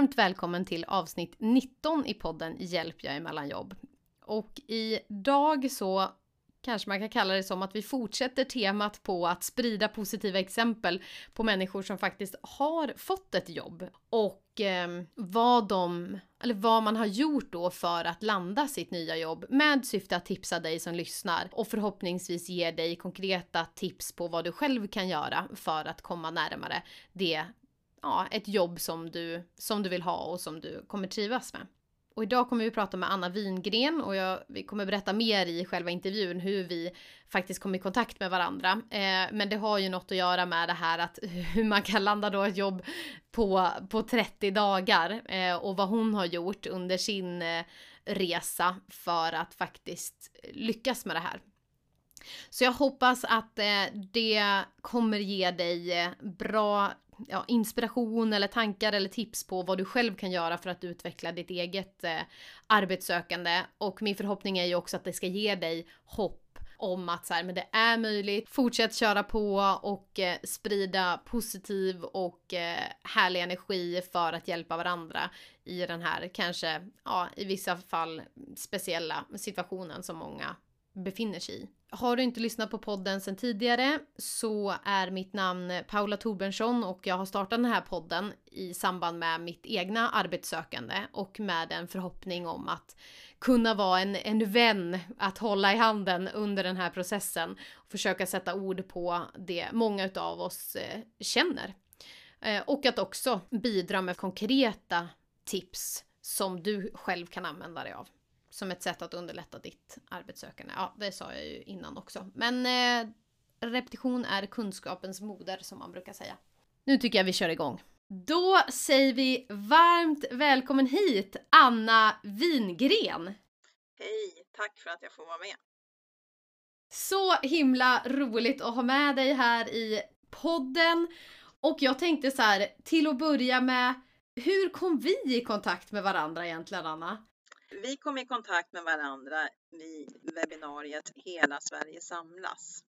varmt välkommen till avsnitt 19 i podden Hjälp jag emellan jobb. Och idag så kanske man kan kalla det som att vi fortsätter temat på att sprida positiva exempel på människor som faktiskt har fått ett jobb och eh, vad de, eller vad man har gjort då för att landa sitt nya jobb med syfte att tipsa dig som lyssnar och förhoppningsvis ge dig konkreta tips på vad du själv kan göra för att komma närmare det, ja, ett jobb som du, som du vill ha och som du kommer trivas med. Och idag kommer vi prata med Anna Wingren och jag, vi kommer berätta mer i själva intervjun hur vi faktiskt kom i kontakt med varandra. Eh, men det har ju något att göra med det här att hur man kan landa då ett jobb på, på 30 dagar eh, och vad hon har gjort under sin eh, resa för att faktiskt lyckas med det här. Så jag hoppas att eh, det kommer ge dig eh, bra ja, inspiration eller tankar eller tips på vad du själv kan göra för att utveckla ditt eget eh, arbetssökande. Och min förhoppning är ju också att det ska ge dig hopp om att så här, men det är möjligt. Fortsätt köra på och eh, sprida positiv och eh, härlig energi för att hjälpa varandra i den här kanske, ja, i vissa fall speciella situationen som många befinner sig i. Har du inte lyssnat på podden sen tidigare så är mitt namn Paula Torbjörnsson och jag har startat den här podden i samband med mitt egna arbetssökande och med en förhoppning om att kunna vara en, en vän att hålla i handen under den här processen och försöka sätta ord på det många utav oss eh, känner. Eh, och att också bidra med konkreta tips som du själv kan använda dig av som ett sätt att underlätta ditt arbetssökande. Ja, det sa jag ju innan också. Men eh, repetition är kunskapens moder som man brukar säga. Nu tycker jag vi kör igång. Då säger vi varmt välkommen hit Anna Wingren. Hej, tack för att jag får vara med. Så himla roligt att ha med dig här i podden. Och jag tänkte så här, till att börja med, hur kom vi i kontakt med varandra egentligen Anna? Vi kom i kontakt med varandra vid webbinariet Hela Sverige samlas.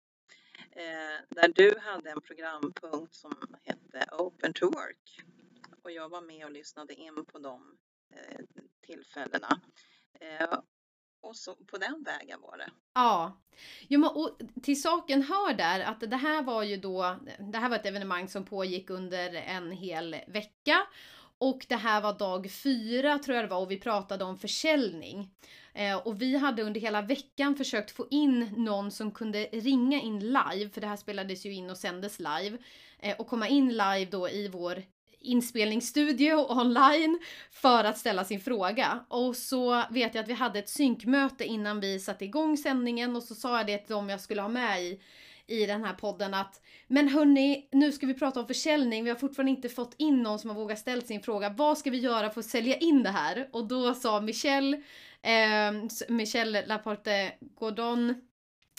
Eh, där du hade en programpunkt som hette Open to Work. Och jag var med och lyssnade in på de eh, tillfällena. Eh, och så på den vägen var det. Ja. Jo, och till saken hör där att det här var ju då, det här var ett evenemang som pågick under en hel vecka och det här var dag fyra tror jag det var och vi pratade om försäljning. Eh, och vi hade under hela veckan försökt få in någon som kunde ringa in live, för det här spelades ju in och sändes live. Eh, och komma in live då i vår inspelningsstudio online för att ställa sin fråga. Och så vet jag att vi hade ett synkmöte innan vi satte igång sändningen och så sa jag det till dem jag skulle ha med i i den här podden att men hörni, nu ska vi prata om försäljning. Vi har fortfarande inte fått in någon som har vågat ställa sin fråga. Vad ska vi göra för att sälja in det här? Och då sa Michelle, eh, Michelle Laporte Gordon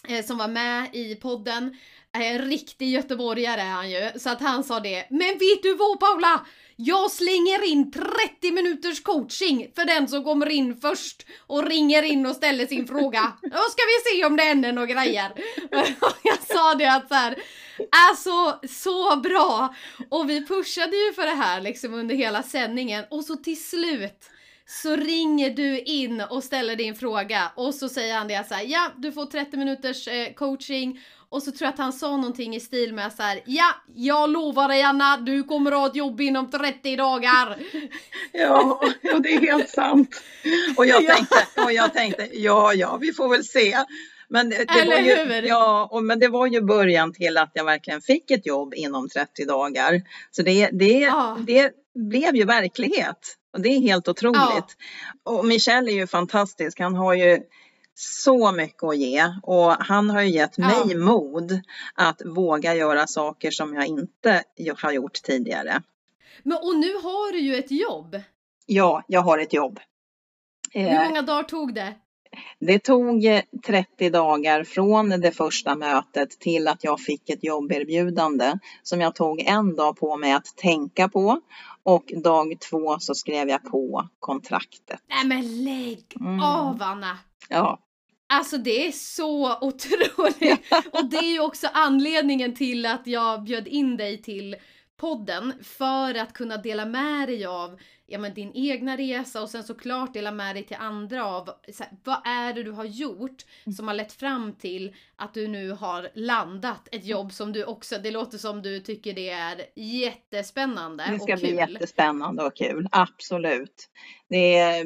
eh, som var med i podden. Eh, en riktig göteborgare är han ju, så att han sa det. Men vet du vad Paula? Jag slänger in 30 minuters coaching för den som kommer in först och ringer in och ställer sin fråga. Då ska vi se om det händer några grejer. Jag sa det att så här, är så, så bra! Och vi pushade ju för det här liksom under hela sändningen och så till slut så ringer du in och ställer din fråga och så säger han det så här, ja du får 30 minuters eh, coaching och så tror jag att han sa någonting i stil med så här, ja, jag lovar dig Anna, du kommer att ha ett jobb inom 30 dagar. Ja, ja det är helt sant. Och jag tänkte, och jag tänkte, ja, ja, vi får väl se. Men det, det var ju, ja, och, men det var ju början till att jag verkligen fick ett jobb inom 30 dagar. Så det, det, ja. det blev ju verklighet. Och det är helt otroligt. Ja. Och Michel är ju fantastisk. Han har ju så mycket att ge och han har ju gett ja. mig mod att våga göra saker som jag inte har gjort tidigare. Men och nu har du ju ett jobb. Ja, jag har ett jobb. Hur eh, många dagar tog det? Det tog 30 dagar från det första mötet till att jag fick ett jobberbjudande som jag tog en dag på mig att tänka på och dag två så skrev jag på kontraktet. Nej men lägg mm. av Anna! Ja. Alltså det är så otroligt! och det är ju också anledningen till att jag bjöd in dig till podden för att kunna dela med dig av ja, men din egna resa och sen såklart dela med dig till andra av här, vad är det du har gjort mm. som har lett fram till att du nu har landat ett jobb som du också, det låter som du tycker det är jättespännande Det ska och bli kul. jättespännande och kul, absolut. Det är,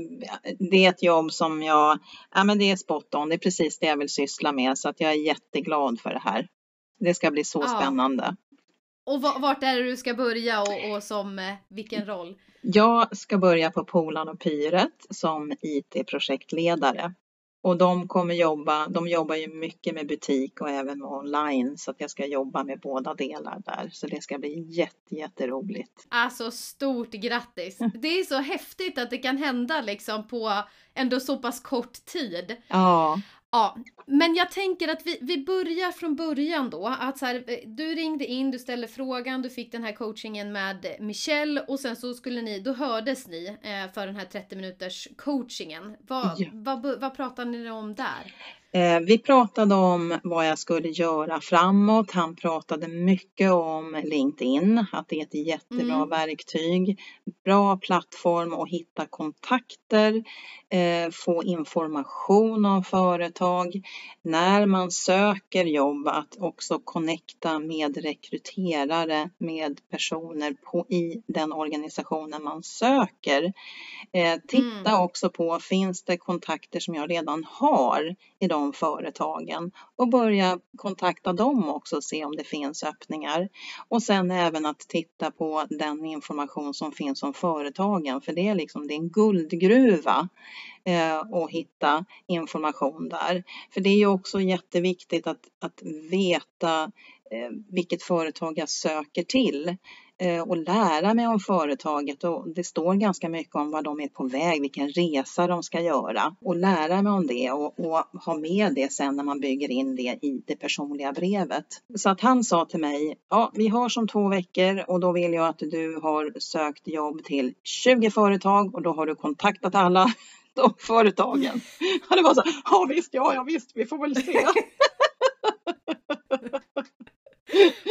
det är ett jobb som jag, ja men det är spot on, det är precis det jag vill syssla med så att jag är jätteglad för det här. Det ska bli så ja. spännande. Och vart är det du ska börja och, och som eh, vilken roll? Jag ska börja på Polan och Pyret som IT-projektledare. Och de kommer jobba, de jobbar ju mycket med butik och även med online så att jag ska jobba med båda delar där. Så det ska bli jätte, jätteroligt. Alltså stort grattis! Det är så häftigt att det kan hända liksom på ändå så pass kort tid. Ja. Ja, men jag tänker att vi, vi börjar från början då. Att så här, du ringde in, du ställde frågan, du fick den här coachingen med Michelle och sen så skulle ni, då hördes ni eh, för den här 30 minuters coachingen. Vad, ja. vad, vad pratade ni om där? Eh, vi pratade om vad jag skulle göra framåt. Han pratade mycket om LinkedIn, att det är ett jättebra mm. verktyg. Bra plattform att hitta kontakter, eh, få information om företag. När man söker jobb att också connecta med rekryterare, med personer på, i den organisationen man söker. Eh, titta mm. också på, finns det kontakter som jag redan har i de företagen och börja kontakta dem också och se om det finns öppningar. Och sen även att titta på den information som finns om företagen för det är liksom det är en guldgruva eh, att hitta information där. För det är ju också jätteviktigt att, att veta eh, vilket företag jag söker till. Eh, och lära mig om företaget och det står ganska mycket om vad de är på väg, vilken resa de ska göra och lära mig om det och, och ha med det sen när man bygger in det i det personliga brevet. Så att han sa till mig, ja vi har som två veckor och då vill jag att du har sökt jobb till 20 företag och då har du kontaktat alla de företagen. Och det var så, ja visst, ja, ja visst, vi får väl se.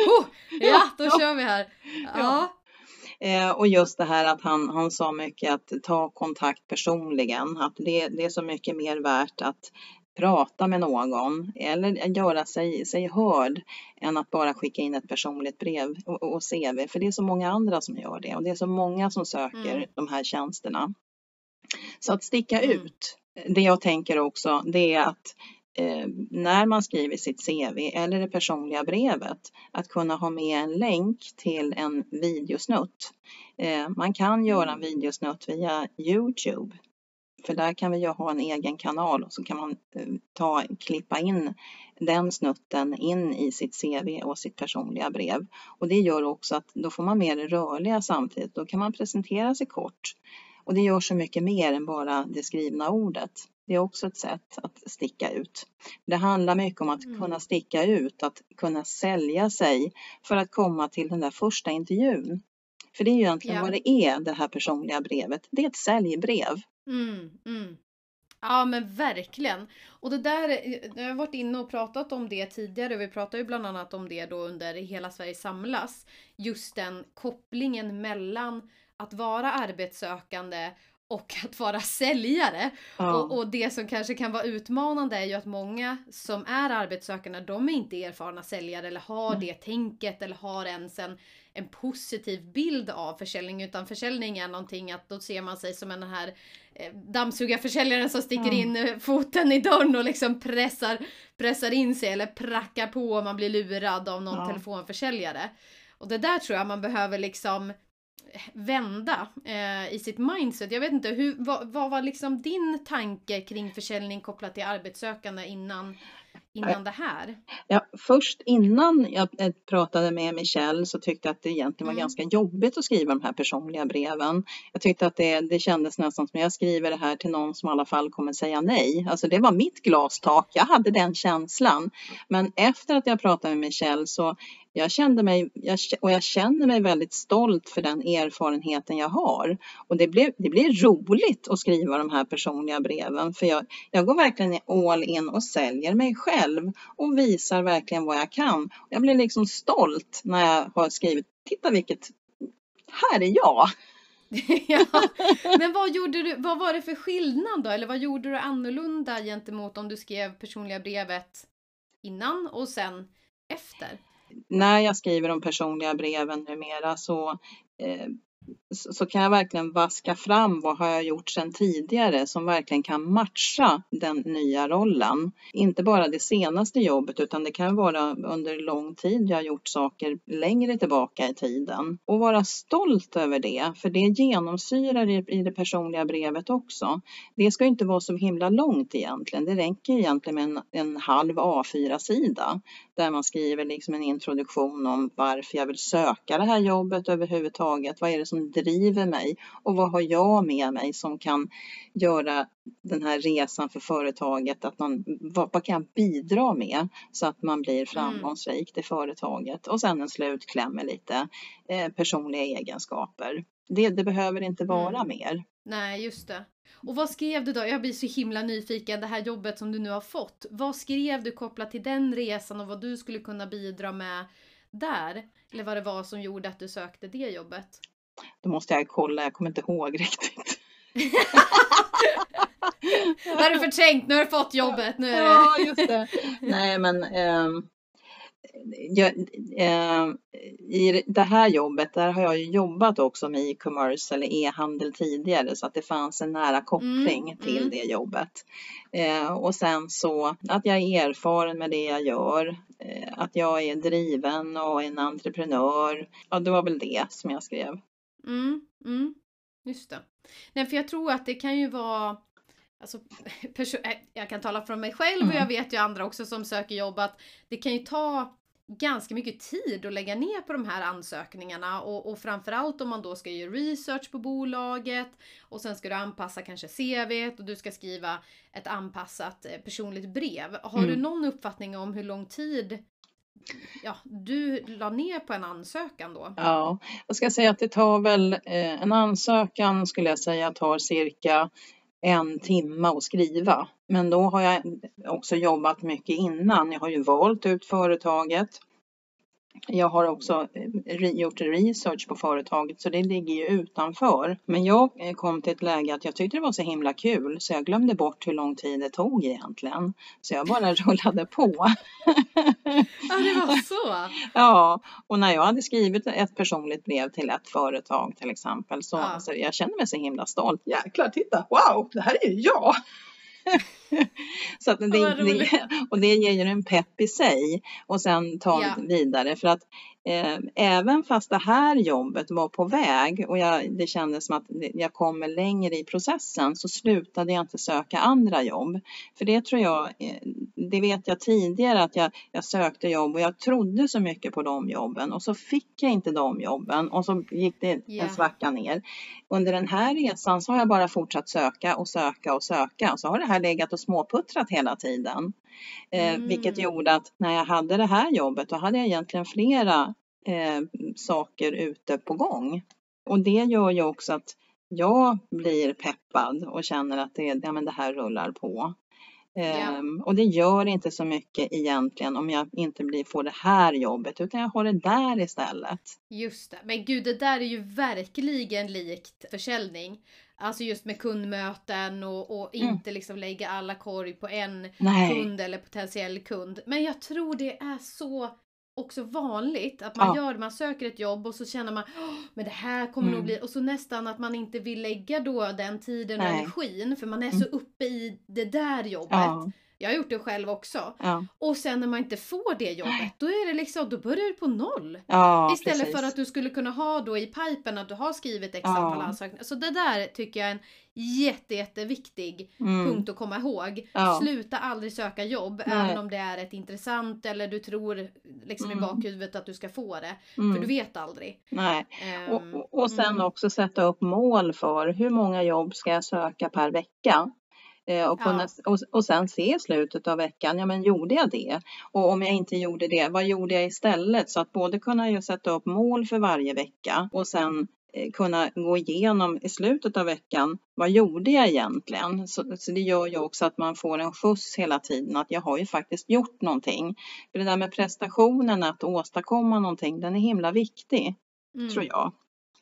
oh, ja, då ja. kör vi här. Ja. ja. Eh, och just det här att han, han sa mycket att ta kontakt personligen, att det, det är så mycket mer värt att prata med någon eller göra sig, sig hörd än att bara skicka in ett personligt brev och, och CV. För det är så många andra som gör det och det är så många som söker mm. de här tjänsterna. Så att sticka mm. ut, det jag tänker också, det är att eh, när man skriver sitt CV eller det personliga brevet att kunna ha med en länk till en videosnutt. Eh, man kan göra en videosnutt via Youtube för där kan vi ju ha en egen kanal och så kan man eh, ta, klippa in den snutten in i sitt CV och sitt personliga brev. Och det gör också att då får man med det rörliga samtidigt. Då kan man presentera sig kort. Och det gör så mycket mer än bara det skrivna ordet. Det är också ett sätt att sticka ut. Det handlar mycket om att mm. kunna sticka ut, att kunna sälja sig för att komma till den där första intervjun. För det är ju egentligen ja. vad det är, det här personliga brevet. Det är ett säljbrev. Mm, mm. Ja men verkligen. Och det där, jag har varit inne och pratat om det tidigare. Vi pratade ju bland annat om det då under Hela Sverige samlas. Just den kopplingen mellan att vara arbetssökande och att vara säljare. Ja. Och, och, det som kanske kan vara utmanande är ju att många som är arbetssökande, de är inte erfarna säljare eller har mm. det tänket eller har ens en, en positiv bild av försäljning. Utan försäljning är någonting att då ser man sig som den här eh, dammsugarförsäljaren som sticker mm. in eh, foten i dörren och liksom pressar, pressar in sig eller prackar på om man blir lurad av någon ja. telefonförsäljare. Och det där tror jag man behöver liksom vända eh, i sitt mindset. Jag vet inte, hur, vad, vad, var liksom din tanke kring försäljning kopplat till arbetssökande innan, innan det här? Ja, först innan jag eh, pratade med Michelle så tyckte jag att det egentligen var mm. ganska jobbigt att skriva de här personliga breven. Jag tyckte att det, det kändes nästan som att jag skriver det här till någon som i alla fall kommer säga nej. Alltså det var mitt glastak, jag hade den känslan. Men efter att jag pratade med Michelle så jag kände mig, jag, och jag känner mig väldigt stolt för den erfarenheten jag har. Och det blir, det blir roligt att skriva de här personliga breven för jag, jag går verkligen all in och säljer mig själv och visar verkligen vad jag kan. Jag blir liksom stolt när jag har skrivit, titta vilket, här är jag! ja. Men vad, gjorde du, vad var det för skillnad då? Eller vad gjorde du annorlunda gentemot om du skrev personliga brevet innan och sen efter? När jag skriver de personliga breven numera så eh, så kan jag verkligen vaska fram vad har jag gjort sedan tidigare som verkligen kan matcha den nya rollen. Inte bara det senaste jobbet utan det kan vara under lång tid jag har gjort saker längre tillbaka i tiden. Och vara stolt över det, för det genomsyrar i det personliga brevet också. Det ska inte vara så himla långt egentligen. Det räcker egentligen med en, en halv A4-sida där man skriver liksom en introduktion om varför jag vill söka det här jobbet överhuvudtaget. Vad är det som driver mig och vad har jag med mig som kan göra den här resan för företaget, att man, vad, vad kan jag bidra med så att man blir mm. framgångsrik i företaget och sen en slutkläm med lite eh, personliga egenskaper. Det, det behöver inte vara mm. mer. Nej, just det. Och vad skrev du då? Jag blir så himla nyfiken, det här jobbet som du nu har fått. Vad skrev du kopplat till den resan och vad du skulle kunna bidra med där? Eller vad det var som gjorde att du sökte det jobbet? Då måste jag kolla, jag kommer inte ihåg riktigt. Nu har du förträngt, nu har du fått jobbet. Nu är det... Ja, just det. Nej, men um jag, eh, I det här jobbet, där har jag jobbat också med e-commerce eller e-handel tidigare så att det fanns en nära koppling mm, till mm. det jobbet. Eh, och sen så att jag är erfaren med det jag gör, eh, att jag är driven och en entreprenör. Ja, det var väl det som jag skrev. Mm, mm. Just det. Nej, för jag tror att det kan ju vara Alltså, jag kan tala från mig själv och jag mm. vet ju andra också som söker jobb att det kan ju ta ganska mycket tid att lägga ner på de här ansökningarna och, och framförallt om man då ska göra research på bolaget och sen ska du anpassa kanske CV och du ska skriva ett anpassat eh, personligt brev. Har mm. du någon uppfattning om hur lång tid ja, du la ner på en ansökan då? Ja, jag ska säga att det tar väl eh, en ansökan skulle jag säga tar cirka en timme att skriva. Men då har jag också jobbat mycket innan. Jag har ju valt ut företaget. Jag har också eh, gjort research på företaget så det ligger ju utanför. Men jag eh, kom till ett läge att jag tyckte det var så himla kul så jag glömde bort hur lång tid det tog egentligen. Så jag bara rullade på. Ja, det var så? Ja, och när jag hade skrivit ett personligt brev till ett företag till exempel så, ja. så jag kände mig så himla stolt. Jäklar, titta, wow, det här är ju jag! så att det, det, och det ger ju en pepp i sig och sen ta ja. vidare för att även fast det här jobbet var på väg och jag, det kändes som att jag kommer längre i processen så slutade jag inte söka andra jobb. För det tror jag, eh, det vet jag tidigare att jag, jag sökte jobb och jag trodde så mycket på de jobben och så fick jag inte de jobben och så gick det yeah. en svacka ner. Under den här resan så har jag bara fortsatt söka och söka och söka och så har det här legat och småputtrat hela tiden. Eh, mm. Vilket gjorde att när jag hade det här jobbet då hade jag egentligen flera eh, saker ute på gång. Och det gör ju också att jag blir peppad och känner att det, ja, men det här rullar på. Yeah. Um, och det gör inte så mycket egentligen om jag inte blir, får det här jobbet utan jag har det där istället. Just det, men gud det där är ju verkligen likt försäljning. Alltså just med kundmöten och, och mm. inte liksom lägga alla korg på en Nej. kund eller potentiell kund. Men jag tror det är så också vanligt att man ja. gör man söker ett jobb och så känner man men det här kommer mm. nog bli och så nästan att man inte vill lägga då den tiden och energin för man är så mm. uppe i det där jobbet. Ja. Jag har gjort det själv också. Ja. Och sen när man inte får det jobbet, då är det liksom, då börjar du på noll. Ja, Istället precis. för att du skulle kunna ha då i pipen att du har skrivit x antal ja. ansökningar. Så det där tycker jag är en jätte, jätteviktig mm. punkt att komma ihåg. Ja. Sluta aldrig söka jobb, Nej. även om det är ett intressant eller du tror liksom mm. i bakhuvudet att du ska få det. Mm. För du vet aldrig. Nej. Um, och, och sen mm. också sätta upp mål för hur många jobb ska jag söka per vecka? Eh, och, kunna, ja. och, och sen se slutet av veckan, ja men gjorde jag det? Och om jag inte gjorde det, vad gjorde jag istället? Så att både kunna ju sätta upp mål för varje vecka och sen kunna gå igenom i slutet av veckan, vad gjorde jag egentligen? Så, så, det gör ju också att man får en skjuts hela tiden, att jag har ju faktiskt gjort någonting. För det där med prestationen, att åstadkomma någonting, den är himla viktig, mm. tror jag.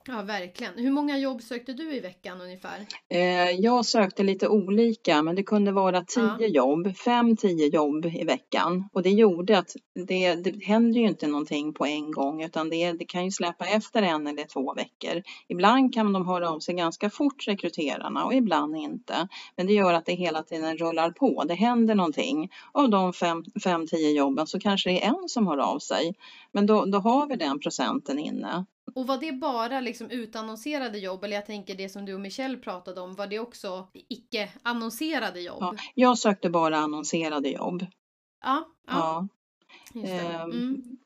Ja, verkligen. Hur många jobb sökte du i veckan ungefär? Eh, jag sökte lite olika, men det kunde vara tio ja. jobb, fem, tio jobb i veckan. Och det gjorde att det, det händer ju inte någonting på en gång, utan det, det kan ju släppa efter en eller två veckor. Ibland kan de höra av sig ganska fort, rekryterarna, och ibland inte. Men det gör att det hela tiden rullar på. Det händer någonting. Av de fem, fem tio jobben så kanske det är en som hör av sig. Men då, då har vi den procenten inne. Och var det bara liksom utannonserade jobb, eller jag tänker det som du och Michelle pratade om, var det också icke annonserade jobb? Ja, jag sökte bara annonserade jobb. Ja. ja. ja. Ehm, mm.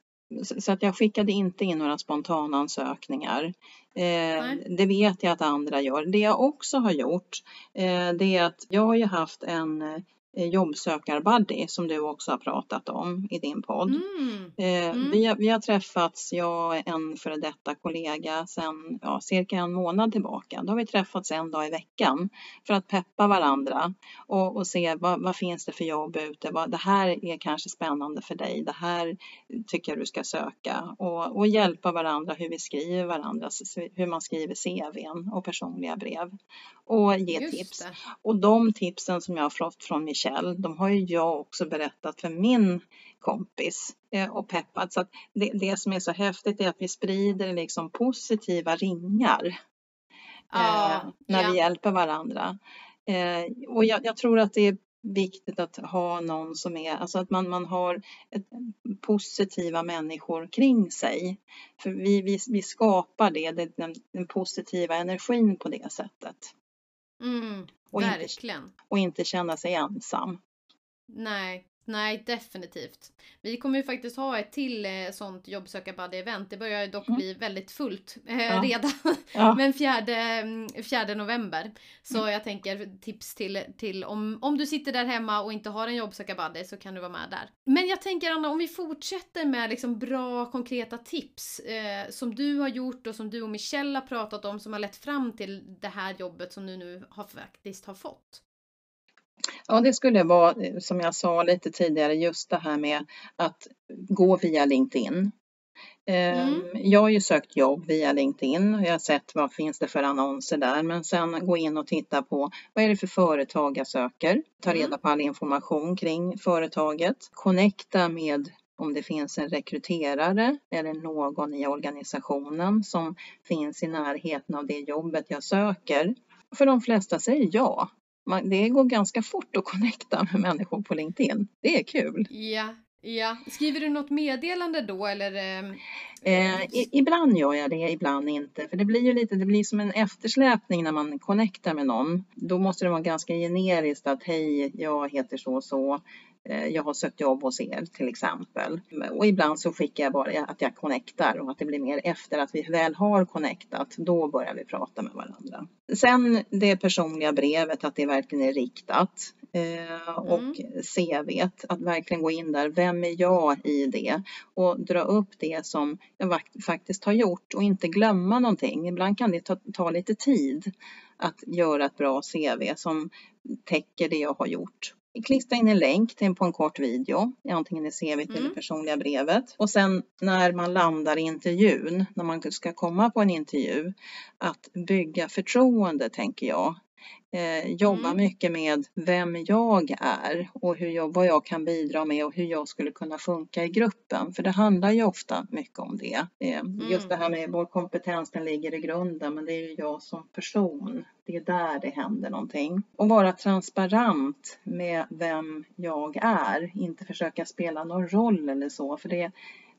Så att jag skickade inte in några spontanansökningar. Eh, det vet jag att andra gör. Det jag också har gjort, eh, det är att jag har ju haft en Eh, jobbsökarbuddy som du också har pratat om i din podd. Mm. Eh, mm. Vi, har, vi har träffats, jag och en före detta kollega sedan ja, cirka en månad tillbaka. Då har vi träffats en dag i veckan för att peppa varandra och, och se vad, vad finns det för jobb ute. Vad, det här är kanske spännande för dig. Det här tycker jag du ska söka och, och hjälpa varandra hur vi skriver varandra, hur man skriver CVn och personliga brev och ge Just tips. Det. Och de tipsen som jag har fått från Michelle, de har ju jag också berättat för min kompis eh, och peppat. Så det, det som är så häftigt är att vi sprider liksom positiva ringar ah, eh, när ja. vi hjälper varandra. Eh, och jag, jag, tror att det är viktigt att ha någon som är, alltså att man, man har ett, positiva människor kring sig. För vi, vi, vi skapar det, den, den positiva energin på det sättet. Mm, och verkligen. Inte, och inte känna sig ensam. Nej, Nej, definitivt. Vi kommer ju faktiskt ha ett till eh, sånt jobbsökarbuddy-event. Det börjar dock mm. bli väldigt fullt eh, ja. redan. Ja. Men fjärde, mm, fjärde november. Så mm. jag tänker tips till, till om, om du sitter där hemma och inte har en jobbsökarbuddy så kan du vara med där. Men jag tänker Anna, om vi fortsätter med liksom bra konkreta tips eh, som du har gjort och som du och Michelle har pratat om som har lett fram till det här jobbet som du nu har faktiskt har fått. Ja, det skulle vara eh, som jag sa lite tidigare, just det här med att gå via LinkedIn. Ehm, mm. Jag har ju sökt jobb via LinkedIn och jag har sett vad finns det för annonser där men sen gå in och titta på vad är det för företag jag söker, ta mm. reda på all information kring företaget, connecta med om det finns en rekryterare eller någon i organisationen som finns i närheten av det jobbet jag söker. För de flesta säger ja man, det går ganska fort att connecta med människor på LinkedIn. Det är kul. Ja, ja. Skriver du något meddelande då eller? Eh... Eh, ibland gör jag det, ibland inte. För det blir ju lite, det blir som en eftersläpning när man connectar med någon. Då måste det vara ganska generiskt att hej, jag heter så och så. Eh, jag har sökt jobb hos er till exempel. Och ibland så skickar jag bara att jag connectar och att det blir mer efter att vi väl har connectat. Då börjar vi prata med varandra. Sen det personliga brevet, att det verkligen är riktat. Eh, och mm. CV, att verkligen gå in där. Vem är jag i det? Och dra upp det som jag faktiskt har gjort och inte glömma någonting. Ibland kan det ta, ta lite tid att göra ett bra CV som täcker det jag har gjort klistra in en länk till, på en kort video, antingen i CV mm. eller personliga brevet. Och sen när man landar i intervjun, när man ska komma på en intervju, att bygga förtroende tänker jag. Eh, jobba mm. mycket med vem jag är och hur jag, vad jag kan bidra med och hur jag skulle kunna funka i gruppen. För det handlar ju ofta mycket om det. Eh, mm. Just det här med vår kompetens, den ligger i grunden, men det är ju jag som person. Det är där det händer någonting. Och vara transparent med vem jag är, inte försöka spela någon roll eller så, för det,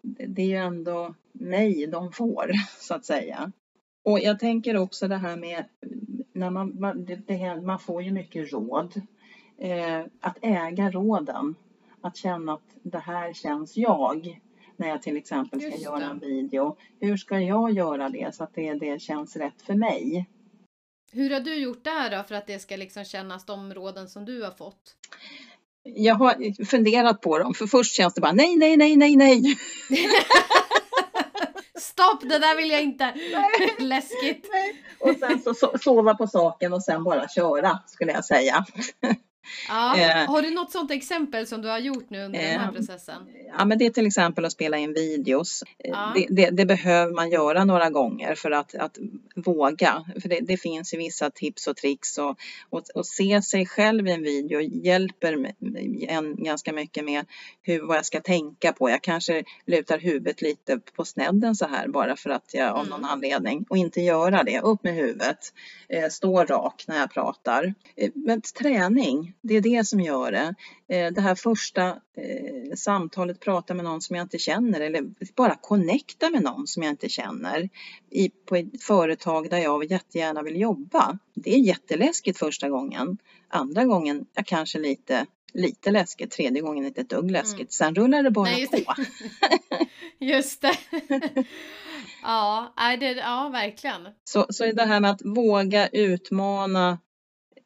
det är ju ändå mig de får, så att säga. Och jag tänker också det här med när man, man, det, det, man får ju mycket råd. Eh, att äga råden, att känna att det här känns jag när jag till exempel ska göra en video. Hur ska jag göra det så att det, det känns rätt för mig? Hur har du gjort där då för att det ska liksom kännas de råden som du har fått? Jag har funderat på dem, för först känns det bara nej, nej, nej, nej, nej. Stopp, det där vill jag inte. Läskigt. Och sen så sova på saken och sen bara köra skulle jag säga. Ja. Eh, har du något sådant exempel som du har gjort nu under eh, den här eh, processen? Ja, men det är till exempel att spela in videos. Eh, ja. Det, det, det, behöver man göra några gånger för att, att våga. För det, det finns ju vissa tips och tricks och, och, och, se sig själv i en video hjälper en ganska mycket med hur, vad jag ska tänka på. Jag kanske lutar huvudet lite på snedden så här bara för att jag av någon mm. anledning och inte göra det. Upp med huvudet, eh, stå rak när jag pratar. Men träning, det är det som gör det. Eh, det här första eh, samtalet, prata med någon som jag inte känner eller bara connecta med någon som jag inte känner i, på ett företag där jag jättegärna vill jobba. Det är jätteläskigt första gången. Andra gången är kanske lite lite läskigt, tredje gången inte ett dugg läskigt. Mm. Sen rullar det bara Nej, just på. Det. just det. ja, det, ja, verkligen. Så, så det här med att våga utmana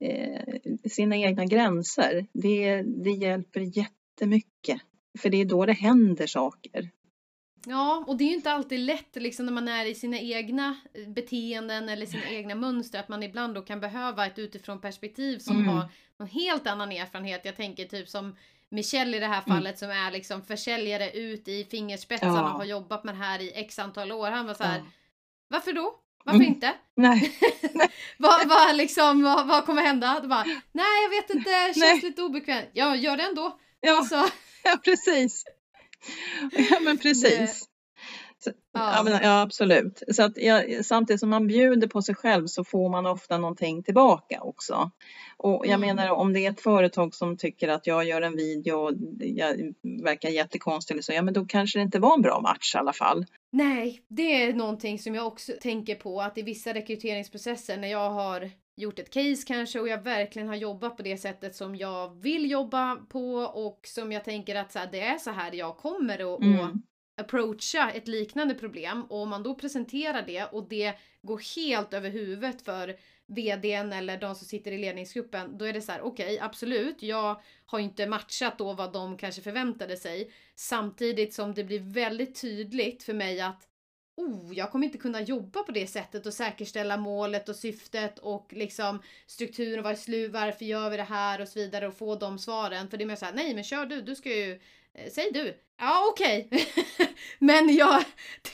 eh, sina egna gränser, det, det hjälper jättemycket. För det är då det händer saker. Ja, och det är ju inte alltid lätt liksom när man är i sina egna beteenden eller sina egna mönster att man ibland då kan behöva ett utifrån perspektiv som mm. har någon helt annan erfarenhet. Jag tänker typ som Michelle i det här mm. fallet mm. som är liksom försäljare ut i fingerspetsarna ja. och har jobbat med det här i x antal år. Han var så här, ja. varför då? Varför mm. inte? Nej. vad, vad, liksom, vad, vad kommer hända? Du bara, nej jag vet inte, känns nej. lite obekvämt. Ja, gör det ändå. Ja, alltså. ja precis. Ja men precis. Ja. Ja, men, ja. absolut. Så att, ja, samtidigt som man bjuder på sig själv så får man ofta någonting tillbaka också. Och jag mm. menar om det är ett företag som tycker att jag gör en video och jag verkar jättekonstig eller så, ja men då kanske det inte var en bra match i alla fall. Nej, det är någonting som jag också tänker på att i vissa rekryteringsprocesser när jag har gjort ett case kanske och jag verkligen har jobbat på det sättet som jag vill jobba på och som jag tänker att så här, det är så här jag kommer att mm approacha ett liknande problem och om man då presenterar det och det går helt över huvudet för vdn eller de som sitter i ledningsgruppen, då är det så här: okej, okay, absolut, jag har inte matchat då vad de kanske förväntade sig. Samtidigt som det blir väldigt tydligt för mig att oh, jag kommer inte kunna jobba på det sättet och säkerställa målet och syftet och liksom strukturen, vad är varför gör vi det här och så vidare och få de svaren. För det är mer såhär, nej men kör du, du ska ju, säg du. Ja okej. Okay. men jag,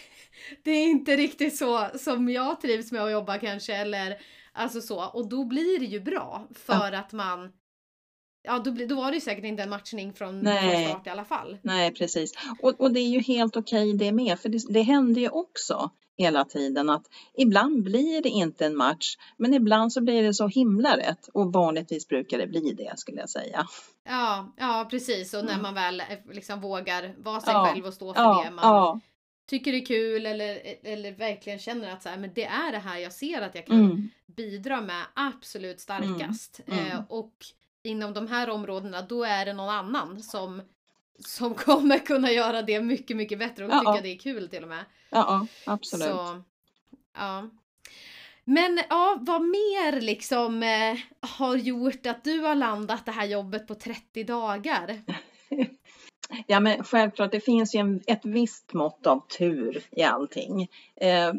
det är inte riktigt så som jag trivs med att jobba kanske eller alltså så och då blir det ju bra för ja. att man Ja, då, då var det ju säkert inte en matchning från, från start i alla fall. Nej, precis. Och, och det är ju helt okej det med, för det, det händer ju också hela tiden att ibland blir det inte en match, men ibland så blir det så himla rätt och vanligtvis brukar det bli det skulle jag säga. Ja, ja precis och när mm. man väl eh, liksom vågar vara sig ja, själv och stå för ja, det man ja. tycker är kul eller, eller verkligen känner att så här, men det är det här jag ser att jag kan mm. bidra med absolut starkast. Mm. Eh, och inom de här områdena då är det någon annan som, som kommer kunna göra det mycket, mycket bättre och ja, tycka det är kul till och med. Ja, absolut. Så, ja. Men ja, vad mer liksom eh, har gjort att du har landat det här jobbet på 30 dagar? Ja men självklart, det finns ju en, ett visst mått av tur i allting. Eh,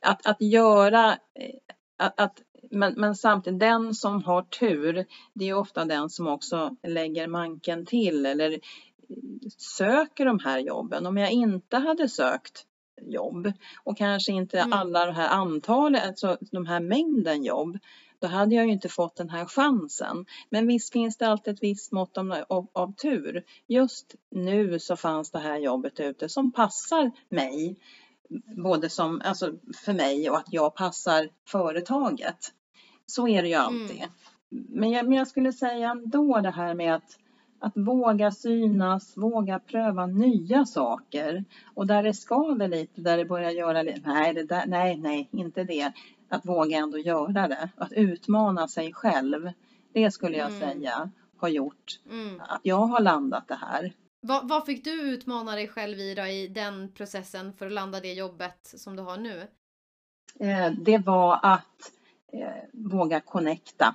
att, att göra, eh, att, att men, men samtidigt, den som har tur, det är ofta den som också lägger manken till eller söker de här jobben. Om jag inte hade sökt jobb och kanske inte mm. alla de här antalet, alltså de här mängden jobb, då hade jag ju inte fått den här chansen. Men visst finns det alltid ett visst mått av, av, av, tur. Just nu så fanns det här jobbet ute som passar mig, både som, alltså för mig och att jag passar företaget. Så är det ju alltid. Mm. Men, jag, men jag skulle säga ändå det här med att, att våga synas, våga pröva nya saker. Och där det skaver lite, där det börjar göra lite, nej, det där, nej, nej, inte det. Att våga ändå göra det, att utmana sig själv. Det skulle jag mm. säga har gjort mm. att jag har landat det här. Vad, vad fick du utmana dig själv i då, i den processen för att landa det jobbet som du har nu? Eh, det var att eh, våga connecta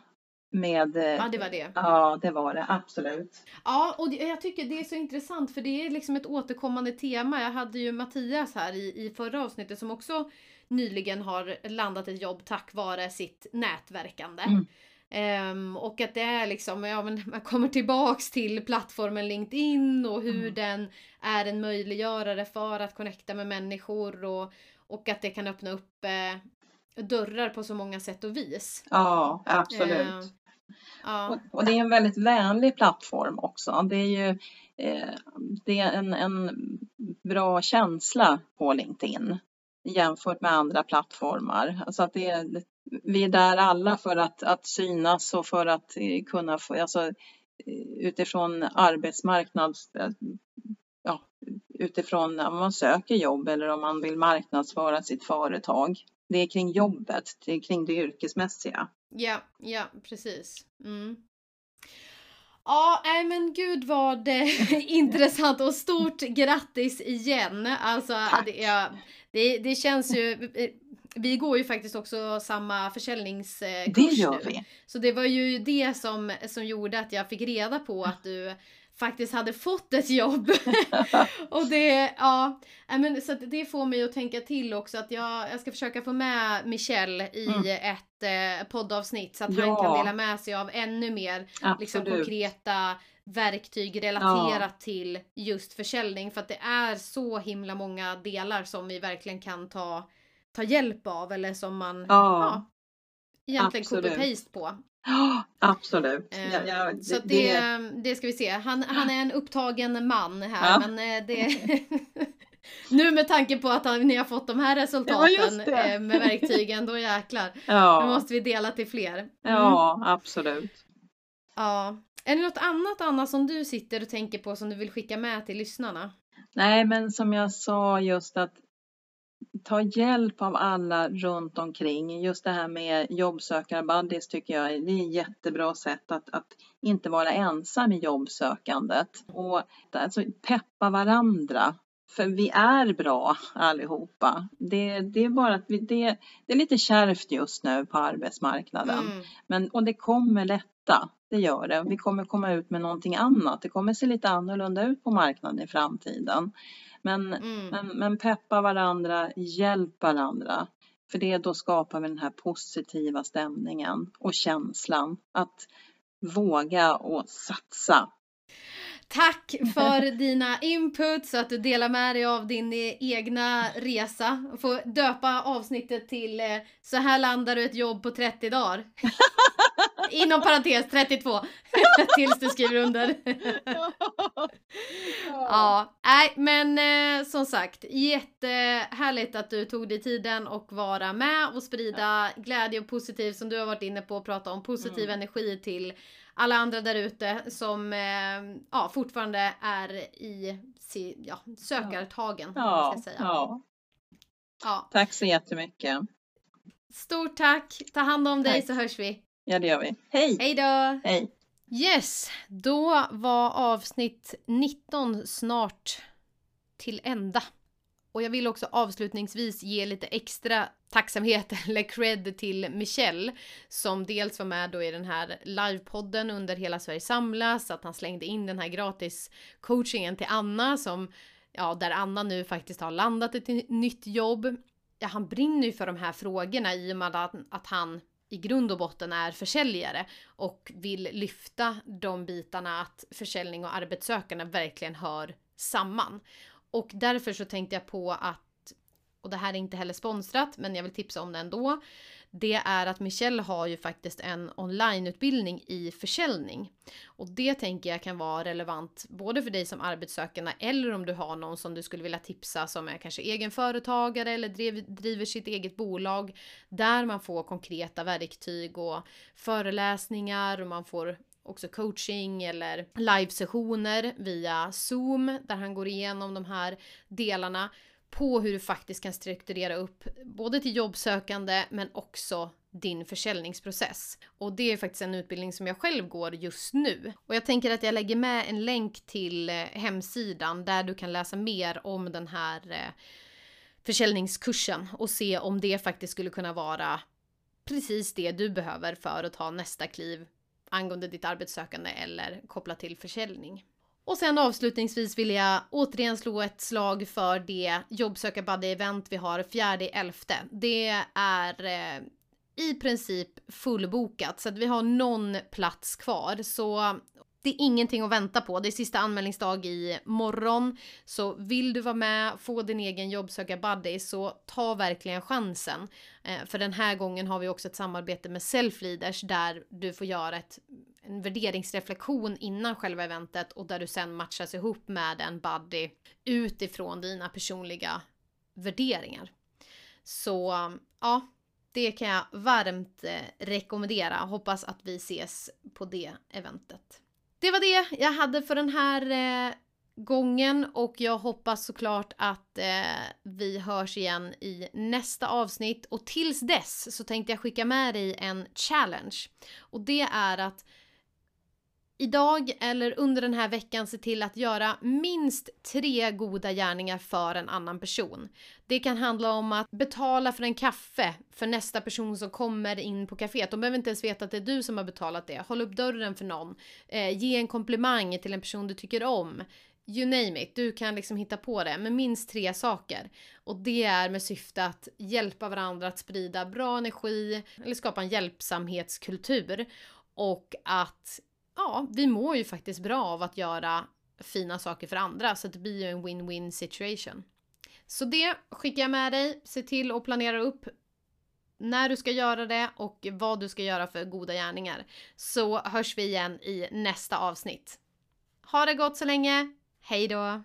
med... Eh, ja, det var det. Ja, det var det. Absolut. Ja, och jag tycker det är så intressant för det är liksom ett återkommande tema. Jag hade ju Mattias här i, i förra avsnittet som också nyligen har landat ett jobb tack vare sitt nätverkande. Mm. Um, och att det är liksom, ja men man kommer tillbaks till plattformen LinkedIn och hur mm. den är en möjliggörare för att connecta med människor och, och att det kan öppna upp eh, dörrar på så många sätt och vis. Ja, absolut. Ja. Och, och, det är en väldigt vänlig plattform också. Det är ju eh, det är en, en bra känsla på LinkedIn jämfört med andra plattformar. Alltså att det är, vi är där alla för att, att synas och för att eh, kunna få, alltså, eh, utifrån arbetsmarknads, ja, utifrån om man söker jobb eller om man vill marknadsföra sitt företag. Det är kring jobbet, det är kring det yrkesmässiga. Ja, ja precis. Mm. Ja, nej men gud vad intressant och stort grattis igen. Alltså, Tack. det, det, det känns ju vi går ju faktiskt också samma försäljningskurs Det gör vi. Så det var ju det som, som gjorde att jag fick reda på att du faktiskt hade fått ett jobb. och det, ja, men så det får mig att tänka till också att jag, jag ska försöka få med Michelle i mm. ett eh, poddavsnitt så att ja. han kan dela med sig av ännu mer liksom, konkreta verktyg relaterat ja. till just försäljning för att det är så himla många delar som vi verkligen kan ta, ta hjälp av eller som man ja. ja egentligen copy-paste på. Ja, absolut. Eh, ja, ja, det, så det, det, ska vi se. Han, han är en upptagen man här ja. men eh, det Nu med tanke på att ni har fått de här resultaten eh, med verktygen, då jäklar. Ja. Då måste vi dela till fler. Mm. Ja, absolut. Ja. Är det något annat Anna som du sitter och tänker på som du vill skicka med till lyssnarna? Nej, men som jag sa just att ta hjälp av alla runt omkring. Just det här med jobbsökarbuddies tycker jag det är ett jättebra sätt att, att inte vara ensam i jobbsökandet. Och alltså, peppa varandra. För vi är bra allihopa. Det, det är bara att vi, det, det är lite kärvt just nu på arbetsmarknaden. Mm. Men, och det kommer lätta. Det gör det. Vi kommer komma ut med någonting annat. Det kommer se lite annorlunda ut på marknaden i framtiden. Men, mm. men, men peppa varandra, hjälp varandra. För det då skapar vi den här positiva stämningen och känslan att våga och satsa. Tack för dina inputs, att du delar med dig av din egna resa. Och får döpa avsnittet till eh, Så här landar du ett jobb på 30 dagar. Inom parentes 32. Tills du skriver under. ja, nej men eh, som sagt jättehärligt att du tog dig tiden och vara med och sprida glädje och positiv som du har varit inne på och prata om positiv mm. energi till alla andra där ute som eh, ja, fortfarande är i ja, sökartagen. Ja, ska säga. Ja. ja. Tack så jättemycket. Stort tack. Ta hand om tack. dig så hörs vi. Ja, det gör vi. Hej! Hej då! Hej! Yes, då var avsnitt 19 snart till ända. Och jag vill också avslutningsvis ge lite extra tacksamhet eller cred till Michelle som dels var med då i den här livepodden under Hela Sverige samlas, att han slängde in den här gratis coachingen till Anna som ja, där Anna nu faktiskt har landat ett nytt jobb. Ja, han brinner ju för de här frågorna i och med att, att han i grund och botten är försäljare och vill lyfta de bitarna att försäljning och arbetssökande verkligen hör samman. Och därför så tänkte jag på att, och det här är inte heller sponsrat men jag vill tipsa om det ändå. Det är att Michelle har ju faktiskt en onlineutbildning i försäljning. Och det tänker jag kan vara relevant både för dig som arbetssökande eller om du har någon som du skulle vilja tipsa som är kanske egenföretagare eller driv, driver sitt eget bolag. Där man får konkreta verktyg och föreläsningar och man får också coaching eller livesessioner via Zoom där han går igenom de här delarna på hur du faktiskt kan strukturera upp både till jobbsökande men också din försäljningsprocess. Och det är faktiskt en utbildning som jag själv går just nu. Och jag tänker att jag lägger med en länk till eh, hemsidan där du kan läsa mer om den här eh, försäljningskursen och se om det faktiskt skulle kunna vara precis det du behöver för att ta nästa kliv angående ditt arbetssökande eller kopplat till försäljning. Och sen avslutningsvis vill jag återigen slå ett slag för det jobbsökarbuddy event vi har 4.11. Det är eh, i princip fullbokat så att vi har någon plats kvar. Så det är ingenting att vänta på. Det är sista anmälningsdag i morgon. Så vill du vara med, få din egen jobbsökarbuddy så ta verkligen chansen. Eh, för den här gången har vi också ett samarbete med Selfleaders där du får göra ett, en värderingsreflektion innan själva eventet och där du sen matchas ihop med en buddy utifrån dina personliga värderingar. Så ja, det kan jag varmt eh, rekommendera. Hoppas att vi ses på det eventet. Det var det jag hade för den här eh, gången och jag hoppas såklart att eh, vi hörs igen i nästa avsnitt och tills dess så tänkte jag skicka med dig en challenge och det är att idag eller under den här veckan se till att göra minst tre goda gärningar för en annan person. Det kan handla om att betala för en kaffe för nästa person som kommer in på kaféet. De behöver inte ens veta att det är du som har betalat det. Håll upp dörren för någon. Eh, ge en komplimang till en person du tycker om. You name it, du kan liksom hitta på det. Men minst tre saker. Och det är med syfte att hjälpa varandra att sprida bra energi eller skapa en hjälpsamhetskultur. Och att ja, vi mår ju faktiskt bra av att göra fina saker för andra så det blir ju en win-win situation. Så det skickar jag med dig. Se till att planera upp när du ska göra det och vad du ska göra för goda gärningar. Så hörs vi igen i nästa avsnitt. Ha det gott så länge. Hej då!